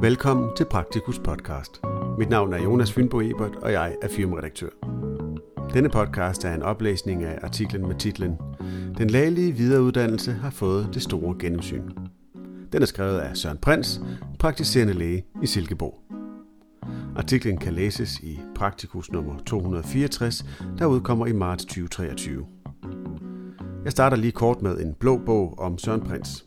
Velkommen til Praktikus podcast. Mit navn er Jonas Fynbo Ebert, og jeg er firmaredaktør. Denne podcast er en oplæsning af artiklen med titlen Den lægelige videreuddannelse har fået det store gennemsyn. Den er skrevet af Søren Prins, praktiserende læge i Silkeborg. Artiklen kan læses i Praktikus nummer 264, der udkommer i marts 2023. Jeg starter lige kort med en blå bog om Søren Prins.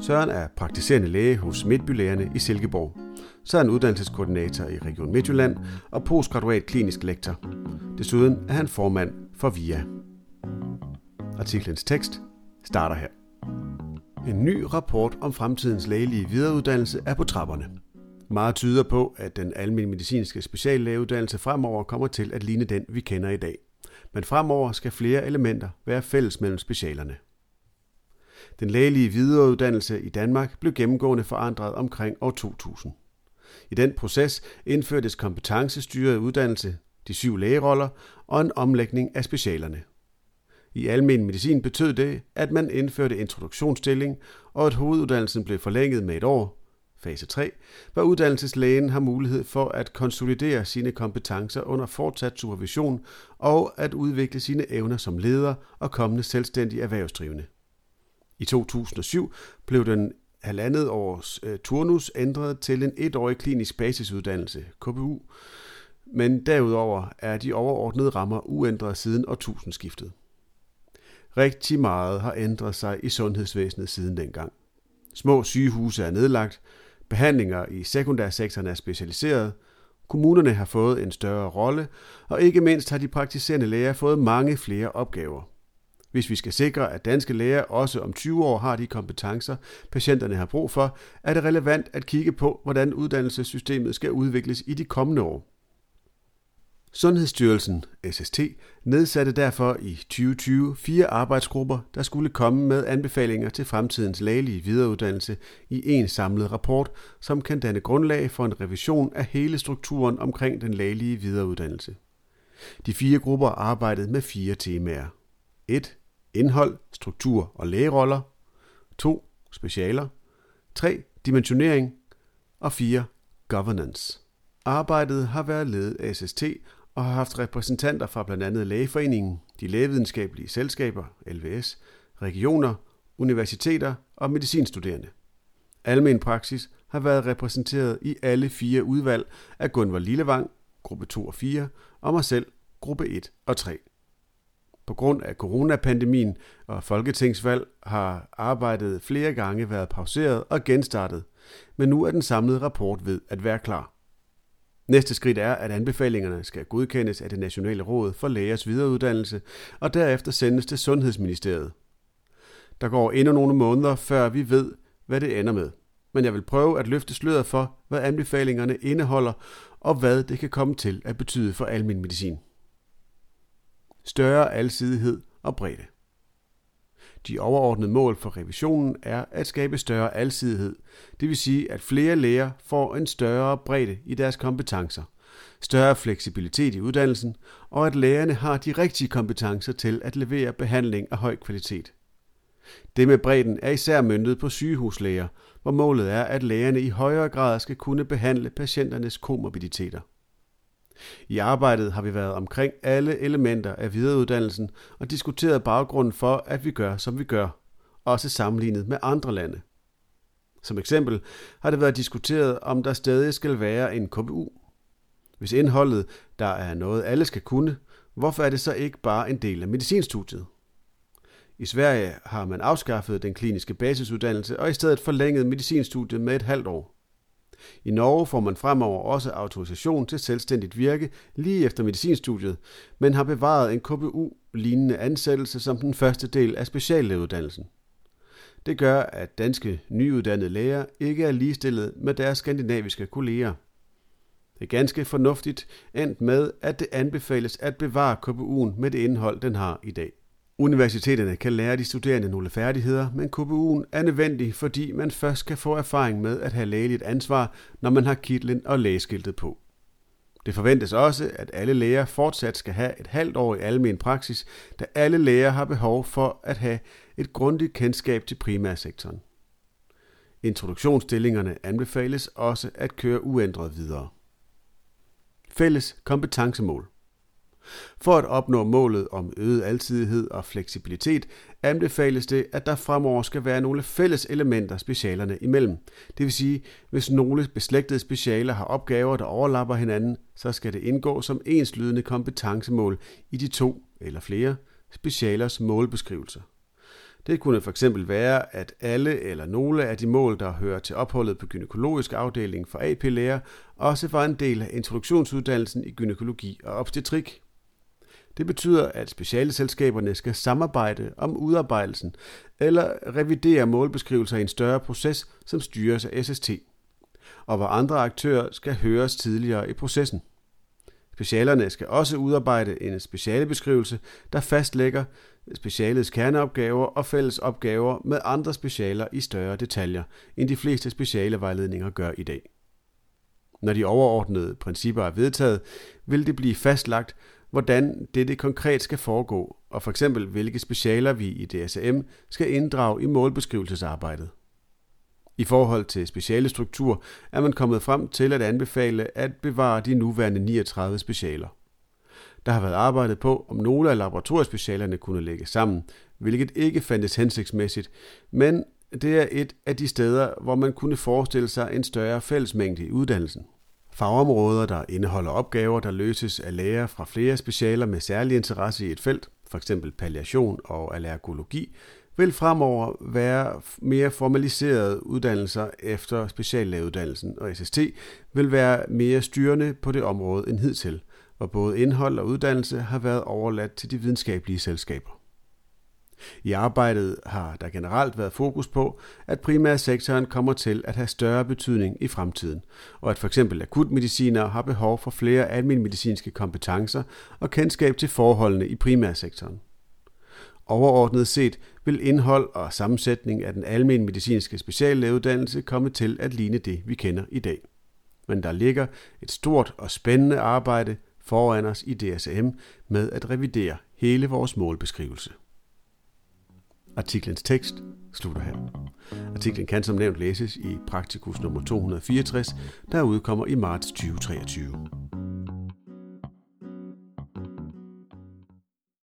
Søren er praktiserende læge hos Midtbylægerne i Silkeborg. Så er han uddannelseskoordinator i Region Midtjylland og postgraduat klinisk lektor. Desuden er han formand for VIA. Artiklens tekst starter her. En ny rapport om fremtidens lægelige videreuddannelse er på trapperne. Meget tyder på, at den almindelige medicinske speciallægeuddannelse fremover kommer til at ligne den, vi kender i dag. Men fremover skal flere elementer være fælles mellem specialerne. Den lægelige videreuddannelse i Danmark blev gennemgående forandret omkring år 2000. I den proces indførtes kompetencestyret uddannelse, de syv lægeroller og en omlægning af specialerne. I almen medicin betød det, at man indførte introduktionsstilling, og at hoveduddannelsen blev forlænget med et år, fase 3, hvor uddannelseslægen har mulighed for at konsolidere sine kompetencer under fortsat supervision og at udvikle sine evner som leder og kommende selvstændig erhvervsdrivende. I 2007 blev den halvandet års øh, turnus ændret til en etårig klinisk basisuddannelse, KBU, men derudover er de overordnede rammer uændret siden årtusindskiftet. Rigtig meget har ændret sig i sundhedsvæsenet siden dengang. Små sygehuse er nedlagt, behandlinger i sekundærsektoren er specialiseret, kommunerne har fået en større rolle, og ikke mindst har de praktiserende læger fået mange flere opgaver – hvis vi skal sikre, at danske læger også om 20 år har de kompetencer, patienterne har brug for, er det relevant at kigge på, hvordan uddannelsessystemet skal udvikles i de kommende år. Sundhedsstyrelsen, SST, nedsatte derfor i 2020 fire arbejdsgrupper, der skulle komme med anbefalinger til fremtidens lægelige videreuddannelse i en samlet rapport, som kan danne grundlag for en revision af hele strukturen omkring den lægelige videreuddannelse. De fire grupper arbejdede med fire temaer. 1 indhold, struktur og lægeroller, 2. specialer, 3. dimensionering og 4. governance. Arbejdet har været ledet af SST og har haft repræsentanter fra blandt andet Lægeforeningen, de lægevidenskabelige selskaber, LVS, regioner, universiteter og medicinstuderende. Almen praksis har været repræsenteret i alle fire udvalg af Gunvor Lillevang, gruppe 2 og 4, og mig selv, gruppe 1 og 3. På grund af coronapandemien og folketingsvalg har arbejdet flere gange været pauseret og genstartet, men nu er den samlede rapport ved at være klar. Næste skridt er, at anbefalingerne skal godkendes af det Nationale Råd for Lægers Videreuddannelse, og derefter sendes til Sundhedsministeriet. Der går endnu nogle måneder, før vi ved, hvad det ender med. Men jeg vil prøve at løfte sløret for, hvad anbefalingerne indeholder, og hvad det kan komme til at betyde for almen medicin større alsidighed og bredde. De overordnede mål for revisionen er at skabe større alsidighed, det vil sige, at flere læger får en større bredde i deres kompetencer, større fleksibilitet i uddannelsen, og at lægerne har de rigtige kompetencer til at levere behandling af høj kvalitet. Det med bredden er især møntet på sygehuslæger, hvor målet er, at lægerne i højere grad skal kunne behandle patienternes komorbiditeter. I arbejdet har vi været omkring alle elementer af videreuddannelsen og diskuteret baggrunden for, at vi gør, som vi gør, også sammenlignet med andre lande. Som eksempel har det været diskuteret, om der stadig skal være en KBU. Hvis indholdet, der er noget alle skal kunne, hvorfor er det så ikke bare en del af medicinstudiet? I Sverige har man afskaffet den kliniske basisuddannelse og i stedet forlænget medicinstudiet med et halvt år. I Norge får man fremover også autorisation til selvstændigt virke lige efter medicinstudiet, men har bevaret en KBU-lignende ansættelse som den første del af speciallægeuddannelsen. Det gør, at danske nyuddannede læger ikke er ligestillet med deres skandinaviske kolleger. Det er ganske fornuftigt endt med, at det anbefales at bevare KBU'en med det indhold, den har i dag. Universiteterne kan lære de studerende nogle færdigheder, men KPU'en er nødvendig, fordi man først skal få erfaring med at have lægeligt ansvar, når man har kitlen og lægeskiltet på. Det forventes også, at alle læger fortsat skal have et halvt år i almen praksis, da alle læger har behov for at have et grundigt kendskab til primærsektoren. Introduktionsstillingerne anbefales også at køre uændret videre. Fælles kompetencemål. For at opnå målet om øget altidighed og fleksibilitet, anbefales det, at der fremover skal være nogle fælles elementer specialerne imellem. Det vil sige, hvis nogle beslægtede specialer har opgaver, der overlapper hinanden, så skal det indgå som enslydende kompetencemål i de to eller flere specialers målbeskrivelser. Det kunne for eksempel være, at alle eller nogle af de mål, der hører til opholdet på gynækologisk afdeling for AP-læger, også var en del af introduktionsuddannelsen i gynækologi og obstetrik. Det betyder, at specialeselskaberne skal samarbejde om udarbejdelsen eller revidere målbeskrivelser i en større proces, som styres af SST, og hvor andre aktører skal høres tidligere i processen. Specialerne skal også udarbejde en specialebeskrivelse, der fastlægger specialets kerneopgaver og fælles opgaver med andre specialer i større detaljer, end de fleste specialevejledninger gør i dag. Når de overordnede principper er vedtaget, vil det blive fastlagt, hvordan dette konkret skal foregå, og for eksempel hvilke specialer vi i DSM skal inddrage i målbeskrivelsesarbejdet. I forhold til specialestruktur er man kommet frem til at anbefale at bevare de nuværende 39 specialer. Der har været arbejdet på, om nogle af laboratoriespecialerne kunne lægges sammen, hvilket ikke fandtes hensigtsmæssigt, men det er et af de steder, hvor man kunne forestille sig en større fællesmængde i uddannelsen. Fagområder, der indeholder opgaver, der løses af læger fra flere specialer med særlig interesse i et felt, f.eks. palliation og allergologi, vil fremover være mere formaliserede uddannelser efter speciallægeuddannelsen, og SST vil være mere styrende på det område end hidtil, hvor både indhold og uddannelse har været overladt til de videnskabelige selskaber. I arbejdet har der generelt været fokus på, at primærsektoren kommer til at have større betydning i fremtiden, og at f.eks. akutmedicinere har behov for flere almenmedicinske kompetencer og kendskab til forholdene i primærsektoren. Overordnet set vil indhold og sammensætning af den almenmedicinske speciallægeuddannelse komme til at ligne det, vi kender i dag. Men der ligger et stort og spændende arbejde foran os i DSM med at revidere hele vores målbeskrivelse. Artiklens tekst slutter her. Artiklen kan som nævnt læses i Praktikus nummer 264, der udkommer i marts 2023.